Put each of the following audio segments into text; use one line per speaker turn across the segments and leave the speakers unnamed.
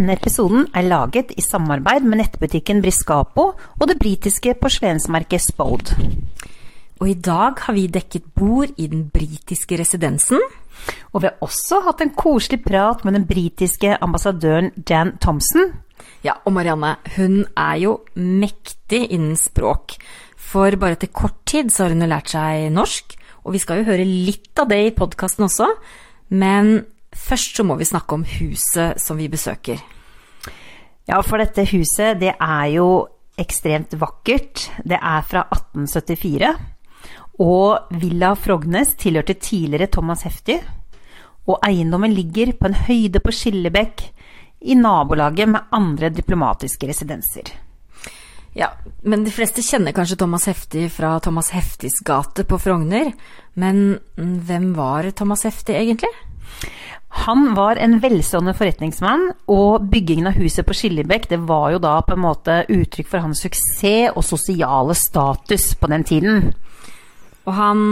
Denne episoden er laget i samarbeid med nettbutikken Briscapo og det britiske porselensmerket Spode.
Og i dag har vi dekket bord i den britiske residensen.
Og vi har også hatt en koselig prat med den britiske ambassadøren Jan Thompson.
Ja, og Marianne, hun er jo mektig innen språk. For bare etter kort tid så har hun jo lært seg norsk, og vi skal jo høre litt av det i podkasten også. Men først så må vi snakke om huset som vi besøker.
Ja, for dette huset, det er jo ekstremt vakkert. Det er fra 1874. Og Villa Frognes tilhørte tidligere Thomas Hefti. Og eiendommen ligger på en høyde på Skillebekk, i nabolaget med andre diplomatiske residenser.
Ja, men de fleste kjenner kanskje Thomas Hefti fra Thomas Heftis gate på Frogner. Men hvem var Thomas Hefti egentlig?
Han var en velstående forretningsmann, og byggingen av huset på Skillebekk det var jo da på en måte uttrykk for hans suksess og sosiale status på den tiden.
Og han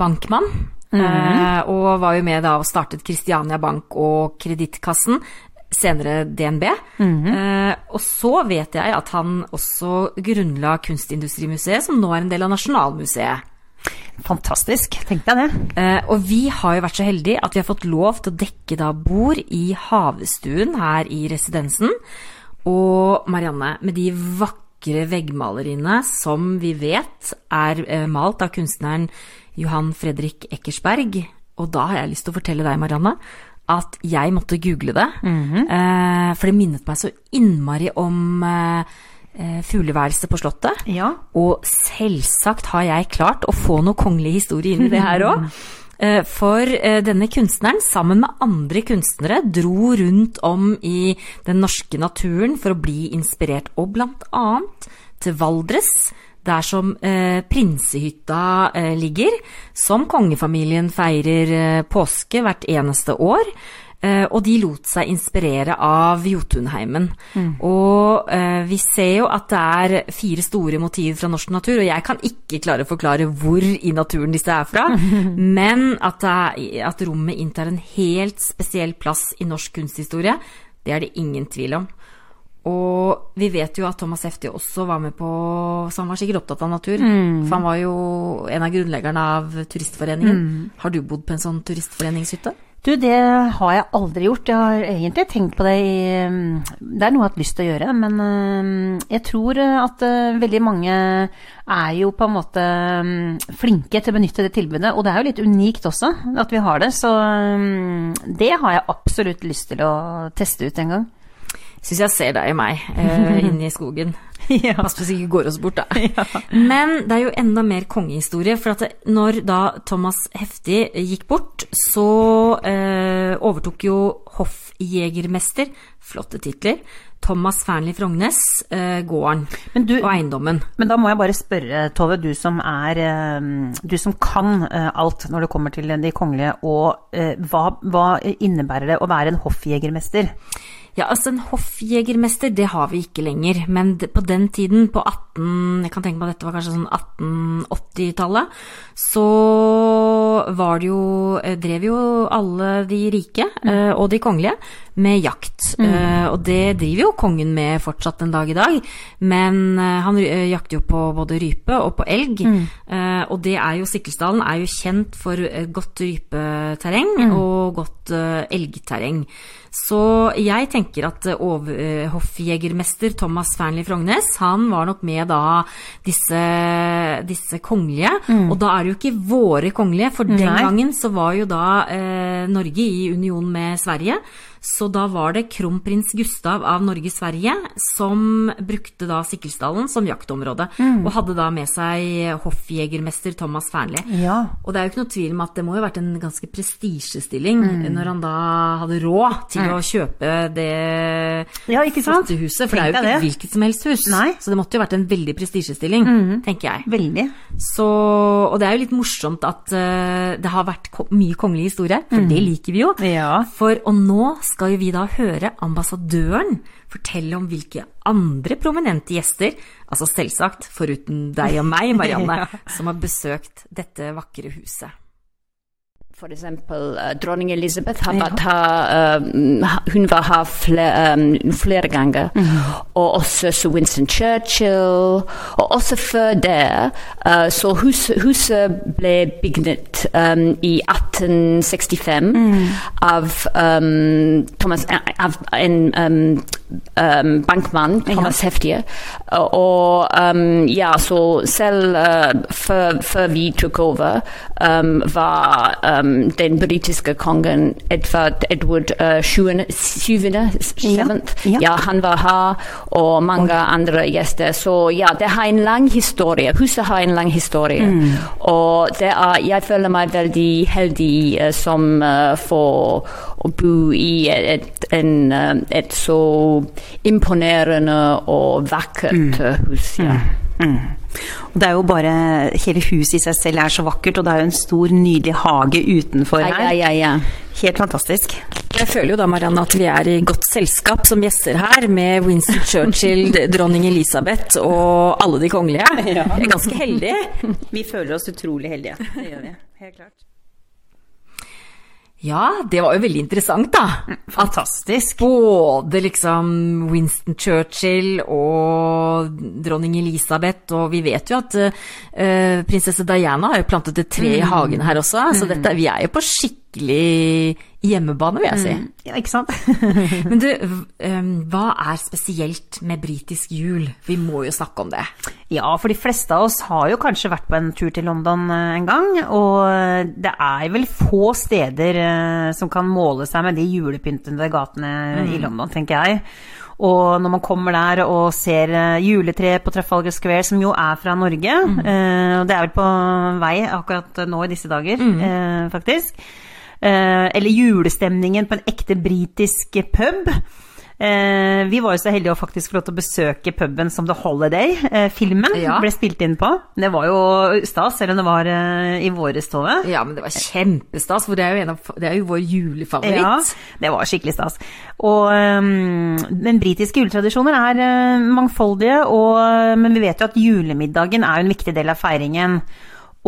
bankmann. Mm -hmm. og var jo med da og startet Kristiania Bank og Kredittkassen, senere DNB. Mm -hmm. og så vet jeg at han også grunnla Kunstindustrimuseet, som nå er en del av Nasjonalmuseet.
Fantastisk, tenk deg det.
og vi har jo vært så heldige at vi har fått lov til å dekke da bord i havestuen her i residensen. Og Marianne, med de vakre veggmaleriene som vi vet er eh, malt av kunstneren Johan Fredrik Eckersberg. Og da har jeg lyst til å fortelle deg, Marianne, at jeg måtte google det. Mm -hmm. For det minnet meg så innmari om eh, fugleværelset på Slottet.
Ja.
Og selvsagt har jeg klart å få noe kongelig historie inn i det her òg. Eh, for eh, denne kunstneren, sammen med andre kunstnere, dro rundt om i den norske naturen for å bli inspirert, og blant annet til Valdres, der som eh, prinsehytta eh, ligger, som kongefamilien feirer eh, påske hvert eneste år. Eh, og de lot seg inspirere av Jotunheimen. Mm. Og eh, vi ser jo at det er fire store motiver fra norsk natur, og jeg kan ikke klare å forklare hvor i naturen disse er fra, men at, er, at rommet inntar en helt spesiell plass i norsk kunsthistorie, det er det ingen tvil om. Og vi vet jo at Thomas Hefti også var med på Så han var sikkert opptatt av natur. Mm. For han var jo en av grunnleggerne av Turistforeningen. Mm. Har du bodd på en sånn turistforeningshytte?
Du, det har jeg aldri gjort. Jeg har egentlig tenkt på det i Det er noe jeg har hatt lyst til å gjøre, men eh, jeg tror at eh, veldig mange er jo på en måte mm, flinke til å benytte det tilbudet. Og det er jo litt unikt også at vi har det, så mm, det har jeg absolutt lyst til å teste ut en gang.
Syns jeg ser deg i meg eh, inne i skogen. ja. Pass på så ikke går oss bort, da. Ja. Men det er jo enda mer kongehistorie. For at det, når da Thomas Hefti gikk bort, så eh, overtok jo hoffjegermester, flotte titler, Thomas Fearnley Frognes, eh, gården du, og eiendommen.
Men da må jeg bare spørre, Tove, du som er eh, Du som kan eh, alt når det kommer til de kongelige, og eh, hva, hva innebærer det å være en hoffjegermester?
Ja, altså en hoffjegermester, det har vi ikke lenger. Men på den tiden, på 18... Jeg kan tenke meg at dette var kanskje sånn 1880-tallet. Så var det jo eh, Drev jo alle de rike mm. og de kongelige med jakt. Mm. Og det driver jo kongen med fortsatt en dag i dag. Men han jakter jo på både rype og på elg. Mm. Og det er jo Sikkelsdalen er jo kjent for godt rypeterreng mm. og godt elgterreng. Så jeg tenker at eh, hoffjegermester Thomas Fearnley Frognes, han var nok med da disse, disse kongelige. Mm. Og da er det jo ikke våre kongelige, for den Nei. gangen så var jo da eh, Norge i union med Sverige. Så da var det kronprins Gustav av Norge-Sverige som brukte da Sikkelsdalen som jaktområde. Mm. Og hadde da med seg hoffjegermester Thomas Fearnley.
Ja.
Og det er jo ikke noe tvil om at det må jo ha vært en ganske prestisjestilling mm. når han da hadde råd til mm. å kjøpe det
ja, flotte
huset. For Tenk det er jo ikke hvilket som helst hus.
Nei.
Så det måtte jo vært en veldig prestisjestilling, mm. tenker jeg.
Veldig.
Så, og det er jo litt morsomt at uh, det har vært mye kongelig historie, for mm. det liker vi jo.
Ja.
For, og nå skal jo vi da høre ambassadøren fortelle om hvilke andre prominente gjester, altså selvsagt foruten deg og meg, Marianne, som har besøkt dette vakre huset.
For eksempel uh, dronning Elisabeth har vært her uh, Hun var her flere, um, flere ganger. Og også Sir Winston Churchill. Og også før det. Så huset, huset ble bygget um, i 1865 av um, Thomas av en um, bankmann, Thomas Heftier. Og um, ja, så selv uh, før, før vi tok over, um, var um, den britiske kongen Edvard Edward uh, 7. 7.
Ja.
Ja, han var her, og mange andre gjester. Så ja, det har en lang historie. Huset har en lang historie. Og det er, jeg føler meg veldig heldig uh, som uh, får å bo i et, en, et så imponerende og vakkert uh, hus. Ja.
Og det er jo bare Hele huset i seg selv er så vakkert, og det er jo en stor, nydelig hage utenfor
Ja,
her.
ja, ja.
Helt fantastisk.
Jeg føler jo da, Marianne, at vi er i godt selskap som gjester her, med Winston Churchill, dronning Elisabeth og alle de kongelige. Vi er ganske heldige.
Vi føler oss utrolig heldige. Det gjør vi. Helt klart.
Ja, det var jo veldig interessant, da.
Fantastisk.
Både liksom Winston Churchill og dronning Elisabeth, og vi vet jo at uh, prinsesse Diana har jo plantet et tre i hagen her også, så dette, vi er jo på skikkelig hjemmebane, vil jeg si.
Ja, ikke sant?
Men du, eh, hva er spesielt med britisk jul? Vi må jo snakke om det.
Ja, for de fleste av oss har jo kanskje vært på en tur til London eh, en gang, og det er vel få steder eh, som kan måle seg med de julepyntede gatene i London, tenker jeg. Og når man kommer der og ser juletreet på Trafalgar Square, som jo er fra Norge, eh, og det er vel på vei akkurat nå i disse dager, eh, faktisk. Eh, eller julestemningen på en ekte britisk pub. Eh, vi var jo så heldige å faktisk få lov til å besøke puben som The Holiday. Eh, filmen
Ja.
ble spilt inn på. Det var jo stas, selv om det var eh, i våres, Tove.
Ja, men det var kjempestas, for det er jo, en av, det er jo vår julefavoritt.
Ja, det var skikkelig stas. Og um, den britiske juletradisjoner er eh, mangfoldige, og, men vi vet jo at julemiddagen er en viktig del av feiringen.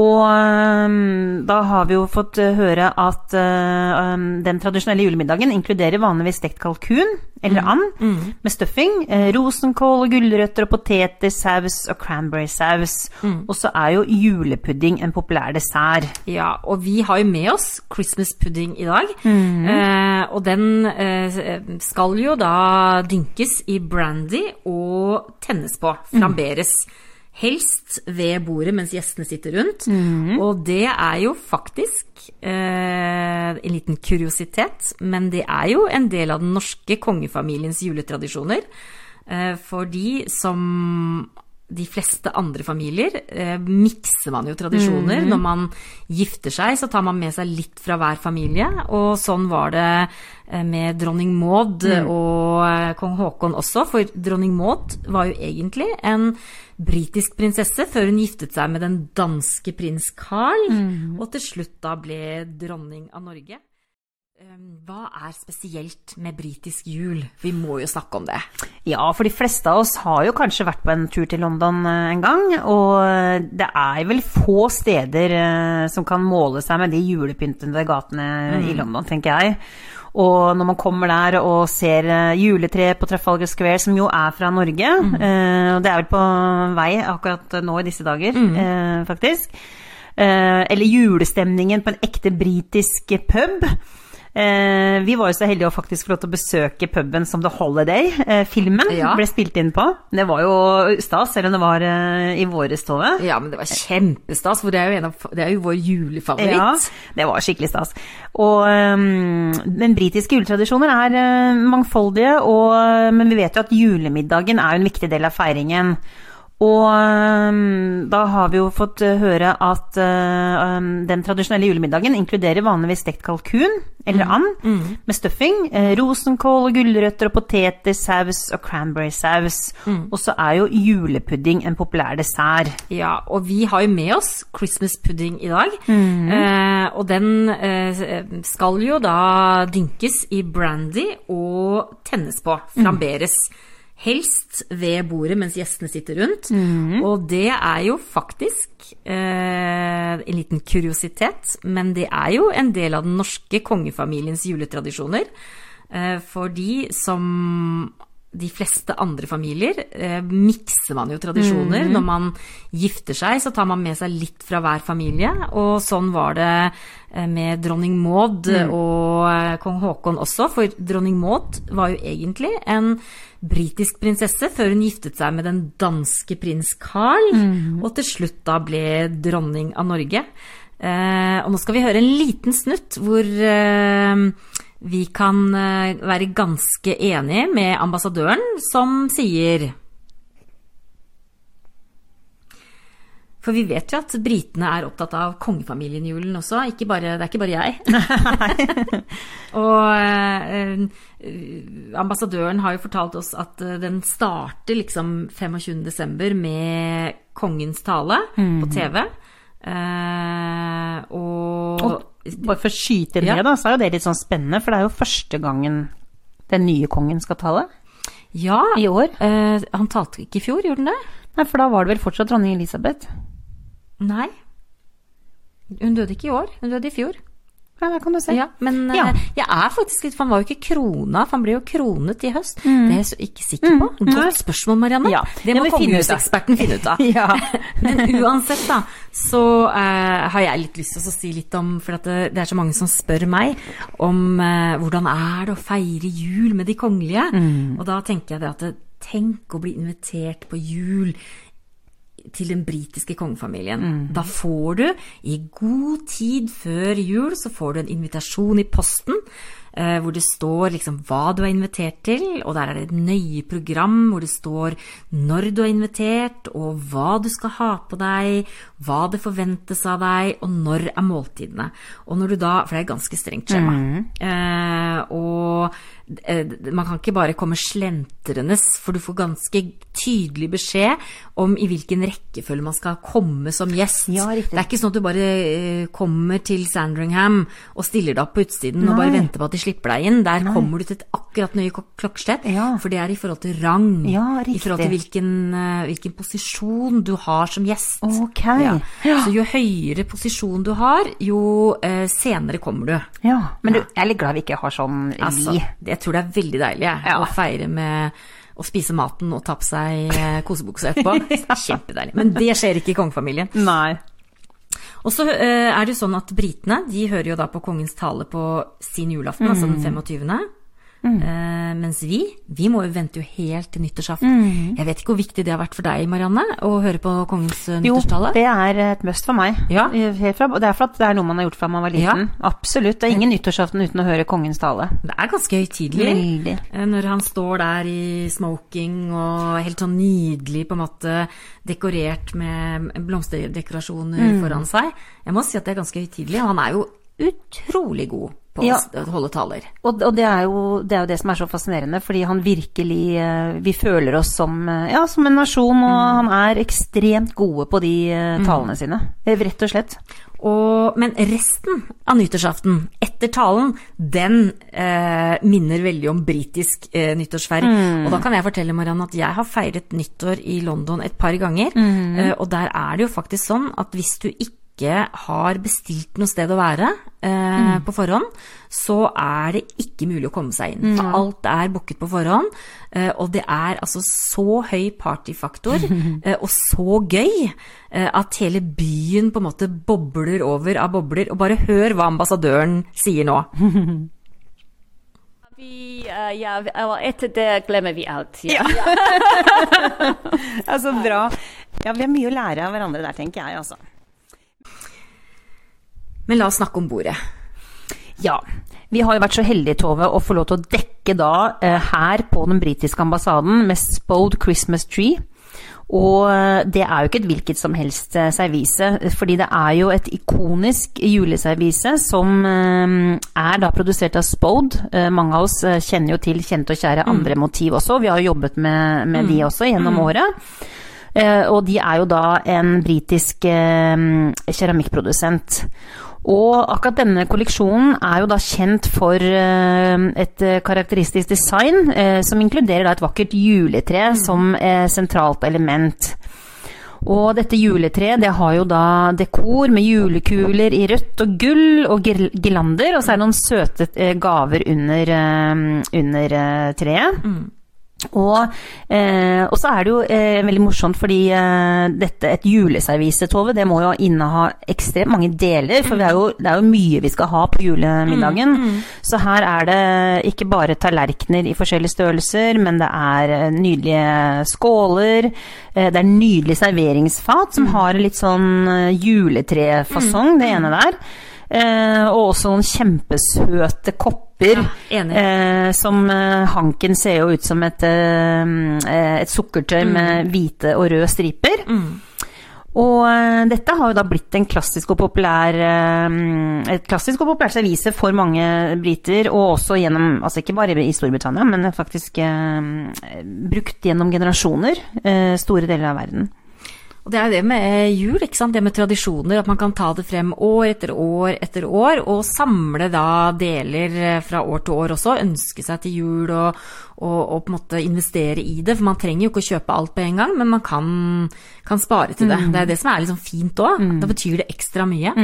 Og um, da har vi jo fått eh, høre at eh, um, den tradisjonelle julemiddagen inkluderer vanligvis stekt kalkun eller and med stuffing, eh, rosenkål og gulrøtter og poteter, saus og cranberry-saus. Og så er jo julepudding en populær dessert.
Ja, og vi har jo med oss Christmas pudding i dag. Eh, og den eh, skal jo da dynkes i brandy og tennes på, flamberes. Helst ved bordet mens gjestene sitter rundt. Og det er jo faktisk eh, en liten kuriositet, men det er jo en del av den norske kongefamiliens juletradisjoner. Eh, fordi som de fleste andre familier eh, mikser man jo tradisjoner. Når man gifter seg, så tar man med seg litt fra hver familie. Og sånn var det eh, med dronning Maud og eh, kong Haakon også. For dronning Maud var jo egentlig en britisk prinsesse før hun giftet seg med den danske prins Carl, og til slutt da ble dronning av Norge. Eh, Hva er spesielt med britisk jul? Vi må jo snakke om det.
Ja, for de fleste av oss har jo kanskje vært på en tur til London eh, en gang, og det er vel få steder eh, som kan måle seg med de julepyntede gatene i London, tenker jeg. Og når man kommer der og ser juletreet på Trafalgar Square, som jo er fra Norge, mm. og det er vel på vei akkurat nå i disse dager, mm. faktisk. Eh, eller julestemningen på en ekte britisk pub. Eh, vi var jo så heldige å faktisk få lov til å besøke puben som The Holiday. Eh, filmen
Ja.
ble spilt inn på. Det var jo stas, selv om det var eh, i våre stove.
Ja, men det var kjempestas, for det er jo, en av, det er jo vår julefavoritt.
Ja, det var skikkelig stas. Og um, den britiske juletradisjoner er eh, mangfoldige, og, men vi vet jo at julemiddagen er en viktig del av feiringen. Og um, da har vi jo fått eh, høre at eh, um, den tradisjonelle julemiddagen inkluderer vanligvis stekt kalkun eller and med stuffing, eh, rosenkål og gulrøtter og poteter, saus og cranberry-saus. Og så er jo julepudding en populær dessert.
Ja, og vi har jo med oss Christmas pudding i dag. Eh, og den eh, skal jo da dynkes i brandy og tennes på, flamberes. Helst ved bordet mens gjestene sitter rundt. Og det er jo faktisk eh, en liten kuriositet, men det er jo en del av den norske kongefamiliens juletradisjoner. Eh, fordi som de fleste andre familier eh, mikser man jo tradisjoner. Når man gifter seg, så tar man med seg litt fra hver familie. Og sånn var det eh, med dronning Maud og eh, kong Haakon også. For dronning Maud var jo egentlig en britisk prinsesse før hun giftet seg med den danske prins Carl. Og til slutt da ble dronning av Norge. Eh, og nå skal vi høre en liten snutt hvor vi kan eh, være ganske enige med ambassadøren, som sier For vi vet jo at britene er opptatt av kongefamilien i julen også, ikke bare, det er ikke bare jeg. og eh, ambassadøren har jo fortalt oss at eh, den starter liksom 25.12. med kongens tale på TV. Eh, og,
Og bare for å skyte inn
Ja.
det, da, så er jo det litt sånn spennende, for det er jo første gangen den nye kongen skal tale
ja,
i år.
eh, han talte ikke i fjor, gjorde han det?
Nei, for da var det vel fortsatt dronning Elisabeth.
Nei. Hun døde ikke i år, hun døde i fjor.
Ja, der kan du se.
Ja, men eh,
Ja.
jeg er faktisk litt For han var jo ikke krona, for han ble jo kronet i høst. Det er jeg så ikke sikker på.
Mm.
Godt spørsmål, Marianne.
Ja,
Det må kongehuseksperten finne ut av.
Ja.
Men uansett, da, så uh, har jeg litt lyst til å si litt om For at det, det er så mange som spør meg om uh, hvordan er det å feire jul med de kongelige. Og da tenker jeg det at det, tenk å bli invitert på jul til den britiske kongefamilien. Da får du, i god tid før jul, så får du en invitasjon i posten. eh, Hvor det står liksom hva du er invitert til, og der er det et nøye program hvor det står når du er invitert, og hva du skal ha på deg, hva det forventes av deg, og når er måltidene. Og når du da, For det er et ganske strengt skjema. Eh, og man kan ikke bare komme slentrende, for du får ganske tydelig beskjed om i hvilken rekkefølge man skal komme som gjest.
Ja.
Det er ikke sånn at du bare eh, kommer til Sandringham og stiller deg opp på utsiden og bare venter på at de slipper deg inn. Der kommer du til et akkurat nøye klok- klokkeslett,
Ja.
for det er i forhold til rang.
Ja,
I forhold til hvilken, eh, hvilken posisjon du har som gjest.
Okay.
Så jo høyere posisjon du har, jo eh, senere kommer du.
Ja, men du, jeg er litt glad vi ikke har sånn
Altså,
vi.
det- jeg tror det er veldig deilig jeg, å feire med å spise maten og ta på seg eh, kosebukse etterpå. Kjempedeilig. Men det skjer ikke i kongefamilien.
Nei.
Og så eh, er det jo sånn at britene de hører jo da på kongens tale på sin julaften, altså
Mm.
den 25. Eh, mens vi, vi må jo vente jo helt til nyttårsaften.
Mm.
Jeg vet ikke hvor viktig det har vært for deg, Marianne, å høre på kongens nyttårstale?
Jo, det er et must for meg.
Ja.
Helt fra, og det er for at det er noe man har gjort fra man var liten. Absolutt. Det er ingen nyttårsaften uten å høre kongens tale.
Det er ganske høytidelig.
Veldig.
Eh, Når han står der i smoking og helt sånn nydelig på en måte dekorert med blomsterdekorasjoner
Mm.
foran seg. Jeg må si at det er ganske høytidelig, og han er jo utrolig god på
Ja.
å holde taler.
Og, og det, er jo, det er jo det som er så fascinerende, fordi han virkelig eh, Vi føler oss som, eh, ja, som en nasjon, og han er ekstremt gode på de talene talene sine. Eh, Rett og slett.
Og, men resten av nyttårsaften, etter talen, den eh, minner veldig om britisk eh, nyttårsfeiring.
Mm.
Og da kan jeg fortelle, Marianne, at jeg har feiret nyttår i London et par ganger.
Mm.
Eh, og der er det jo faktisk sånn at hvis du ikke har bestilt noe sted å være eh,
Mm.
på forhånd, så er det ikke mulig å komme seg inn. For alt er booket på forhånd, eh, og det er altså så høy partyfaktor eh, og så gøy eh, at hele byen på en måte bobler over av bobler. Og bare hør hva ambassadøren sier nå.
Vi, uh, ja, etter det glemmer vi alt. Ja.
Ja, så bra. Ja, vi har mye å lære av hverandre der, tenker jeg, altså.
Men la oss snakke om bordet.
Ja. Vi har jo vært så heldige, Tove, å få lov til å dekke da eh, her på den britiske ambassaden med Spode Christmas Tree. Og eh, det er jo ikke et hvilket som helst eh, servise, fordi det er jo et ikonisk juleservise som er da produsert av Spode. Mange av oss kjenner jo til kjente og kjære andre motiv også, vi har jo jobbet med, med de også gjennom året. Eh, og de er jo da en britisk keramikkprodusent. Og akkurat denne kolleksjonen er jo da kjent for eh, et eh, karakteristisk design eh, som inkluderer da et vakkert juletre som eh, sentralt element. Og dette juletreet det har jo da dekor med julekuler i rødt og gull og gir- girlander, og så er det noen søte gaver under, under treet. treet. Og, eh, så er det jo eh, veldig morsomt fordi eh, dette, et juleservise, Tove, det må jo inneha ekstremt mange deler. For vi er jo, det er jo mye vi skal ha på julemiddagen. Så her er det ikke bare tallerkener i forskjellige størrelser, men det er eh, nydelige skåler. Eh, det er nydelig serveringsfat som har litt sånn eh, juletrefasong, det ene der. Eh, og også noen kjempesøte kopper.
Ja.
Eh, som eh, hanken ser jo ut som et, eh, eh, et sukkertøy med hvite og røde striper. Og eh, dette har jo da blitt en klassisk og populær, et klassisk og populært servise for mange briter, og også gjennom, altså ikke bare i Storbritannia, men faktisk eh, brukt gjennom generasjoner, store deler av verden.
Og det er jo det med jul, ikke sant? det med tradisjoner, at man kan ta det frem år etter år etter år, og samle da deler eh, fra år til år også, ønske seg til jul og, og, og på en måte investere i det. For man trenger jo ikke å kjøpe alt på en gang, men man kan, kan spare til det. Det er det som er liksom fint òg. Da betyr det ekstra mye.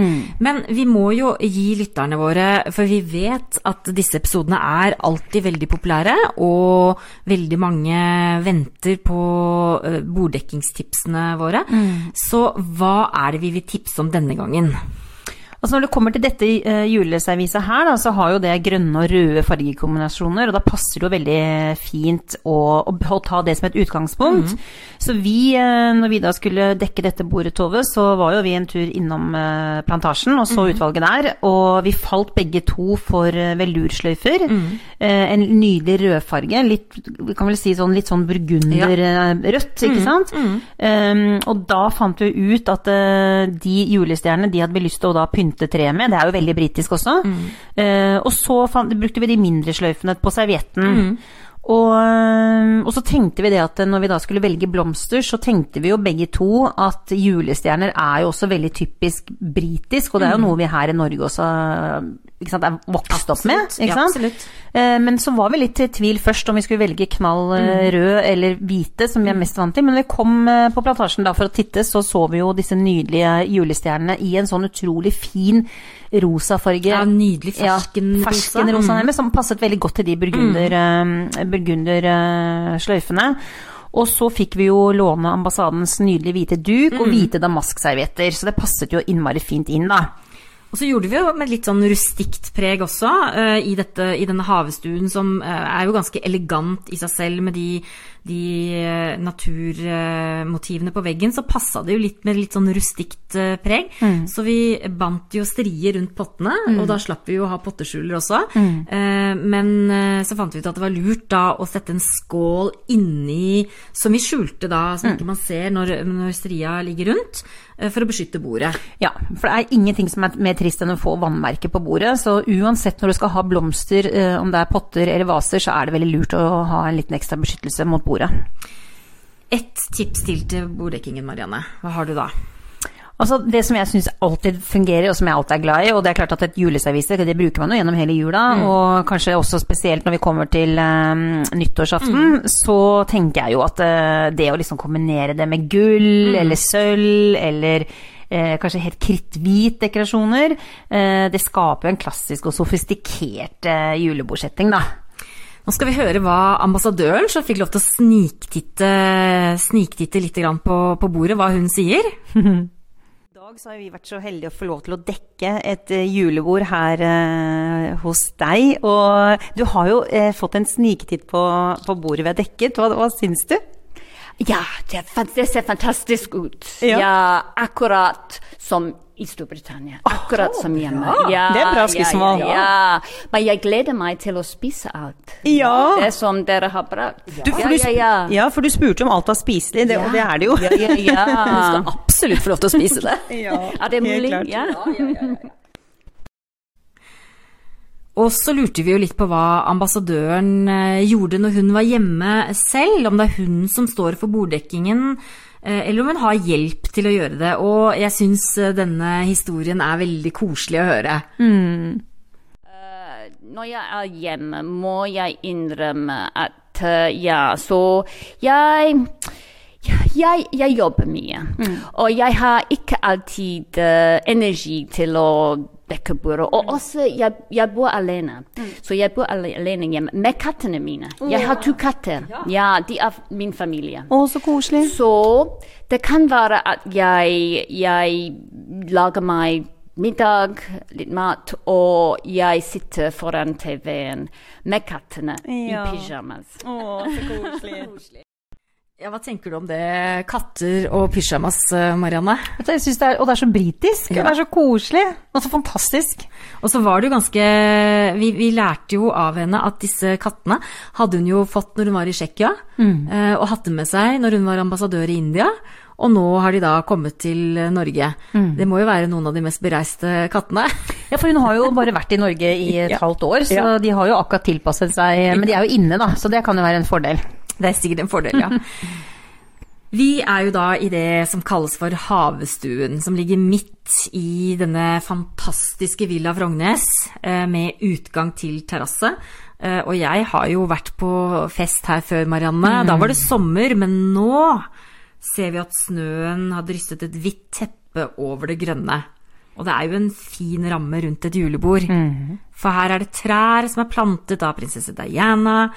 Men vi må jo gi lytterne våre, for vi vet at disse episodene er alltid veldig populære, og veldig mange venter på eh, borddekkingstipsene våre. Så hva er det vi vil tipse om denne gangen?
Altså Når det kommer til dette eh, juleserviset her, da, så har jo det grønne og røde fargekombinasjoner, og da passer det jo veldig fint å, å, ta det som et utgangspunkt. Så vi, eh, når vi da skulle dekke dette bordet, Tove, så var jo vi en tur innom eh, plantasjen og så utvalget der, og vi falt begge to for velursløyfer. Eh, en nydelig rødfarge, litt, vi kan vel si sånn, litt sånn burgunderrødt, ikke sant? Um, og da fant vi ut at de julestjernene de hadde vi lyst til å da pynte treet med. Det er jo veldig britisk også. Eh, og så fant, brukte vi de mindre sløyfene på servietten. Og, og så tenkte vi det at når vi da skulle velge blomster, så tenkte vi jo begge to at julestjerner er jo også veldig typisk britisk, og det er jo noe vi her i Norge også sant, er vokst opp med.
Ja.
Eh, Men så var vi litt i tvil først om vi skulle velge knall eh, rød eller hvite, som vi er mest vant til. Men vi kom eh, på plantasjen da for å titte, så så vi jo disse nydelige julestjernene i en sånn utrolig fin rosa farge.
Ja, nydelig ferskenrosa.
Ja, ferskenrosa
Mm.
som passet veldig godt til de burgunder, uh, burgundersløyfene. Og så fikk vi jo låne ambassadens nydelige hvite duk og hvite damaskservietter, så det passet jo innmari fint inn, da.
Og så gjorde vi jo med litt sånn rustikt preg også eh, i, dette, i denne havestuen, som eh, er jo ganske elegant i seg selv med de, de eh, naturmotivene på veggen. Så passa det jo litt med litt sånn rustikt preg. Mm. Så vi bandt jo strier rundt pottene, og da slapp vi jo å ha potteskjuler også. Mm. men eh, så fant vi ut at det var lurt da å sette en skål inni som vi skjulte da, som ikke man ser når, når stria ligger rundt, eh, for å beskytte bordet.
Ja, for det er ingenting som er mer trist enn å få vannmerker på bordet. Så uansett når du skal ha blomster, eh, om det er potter eller vaser, så er det veldig lurt å ha en liten ekstra beskyttelse mot bordet.
Ett tips til til borddekkingen, Marianne. Hva har du da?
Altså Det som jeg syns alltid fungerer, og som jeg alltid er glad i, og det er klart at et juleservise det bruker man jo gjennom hele jula, og kanskje også spesielt når vi kommer til um, nyttårsaften, så tenker jeg jo at uh, det å liksom kombinere det med gull eller sølv eller eh, kanskje helt kritthvit dekorasjoner, eh, det skaper jo en klassisk og sofistikert eh, julebordsetting, da.
Nå skal vi høre hva ambassadøren, som fikk lov til å sniktitte, sniktitte litt på, på bordet, hva hun sier.
I dag så har vi vært så heldige å få lov til å dekke et eh, julebord her eh, hos deg. Og du har jo eh, fått en sniktitt på, på bordet vi har dekket. Hva, hva syns du?
Ja, det, det ser fantastisk ut.
Ja.
Ja. akkurat som i Storbritannia. Akkurat som hjemme. Ja,
det er bra skussmål.
Ja, ja, ja. Men jeg gleder meg til å spise alt.
Ja.
Det som dere har brakt.
Du, for
ja,
du,
ja, ja.
ja, for du spurte om alt var spiselig, det, og det er det jo.
Ja, ja, ja.
Du skal absolutt få lov til å spise det.
Ja,
Er det
helt
Ja,
ja,
Ja.
Og så lurte vi jo litt på hva ambassadøren eh, gjorde når hun var hjemme selv, om det er hun som står for borddekkingen, Eh, eller om hun har hjelp til å gjøre det. Og jeg syns eh, denne historien er veldig koselig å høre.
Eh, når jeg er hjemme, må jeg innrømme at ja, så jeg jeg, jeg jobber mye, og jeg har ikke alltid uh, energi til å dekke bordet. Og også, jeg, jeg bor alene, så jeg bor alene hjemme med kattene mine. Jeg har to katter. Ja, de er min familie.
Å, så koselig.
Så det kan være at jeg, jeg lager meg middag, litt mat, og jeg sitter foran TV-en med kattene
Ja.
i pysjamas.
Å, så koselig.
Ja, Hva tenker du om det? Katter og pysjamas, eh, Marianne?
Jeg synes det er, og det er så britisk, og det er så koselig, og så fantastisk.
Og så var det jo ganske vi, vi lærte jo av henne at disse kattene hadde hun jo fått når hun var i Tsjekkia, mm. og hatt dem med seg når hun var ambassadør i India. Og nå har de da kommet til Norge. Det må jo være noen av de mest bereiste kattene.
Ja, for hun har jo bare vært i Norge i et
Ja.
halvt år, så
Ja.
de har jo akkurat tilpasset seg, men de er jo inne da, så det kan jo være en fordel.
Det er sikkert en fordel, ja. Vi er jo da i det som kalles for Havestuen, som ligger midt i denne fantastiske Villa Frognes, eh, med utgang til terrasse. Eh, Og jeg har jo vært på fest her før, Marianne. Da var det sommer, men nå ser vi at snøen har drysset et hvitt teppe over det grønne. Og det er jo en fin ramme rundt et julebord. For her er det trær som er plantet av prinsesse Diana,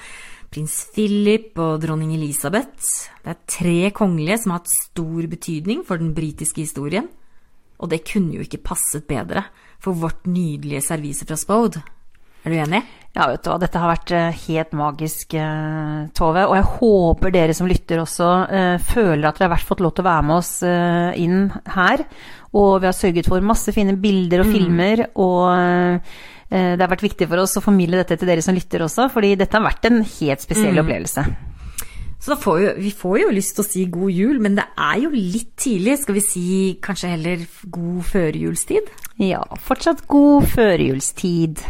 prins Philip og dronning Elisabeth. Det er tre kongelige som har hatt stor betydning for den britiske historien. Og det kunne jo ikke passet bedre for vårt nydelige servise fra Spode. Er du enig?
Ja, vet du hva, dette har vært eh, helt magisk, eh, Tove. Og jeg håper dere som lytter også eh, føler at dere har vært fått lov til å være med oss inn her. Og vi har sørget for masse fine bilder og filmer, og eh, det har vært viktig for oss å formidle dette til dere som lytter også, fordi dette har vært en helt spesiell opplevelse.
Så da får jo, vi får jo lyst til å si god jul, men det er jo litt tidlig. Skal vi si kanskje heller god førjulstid?
Ja, fortsatt god førjulstid.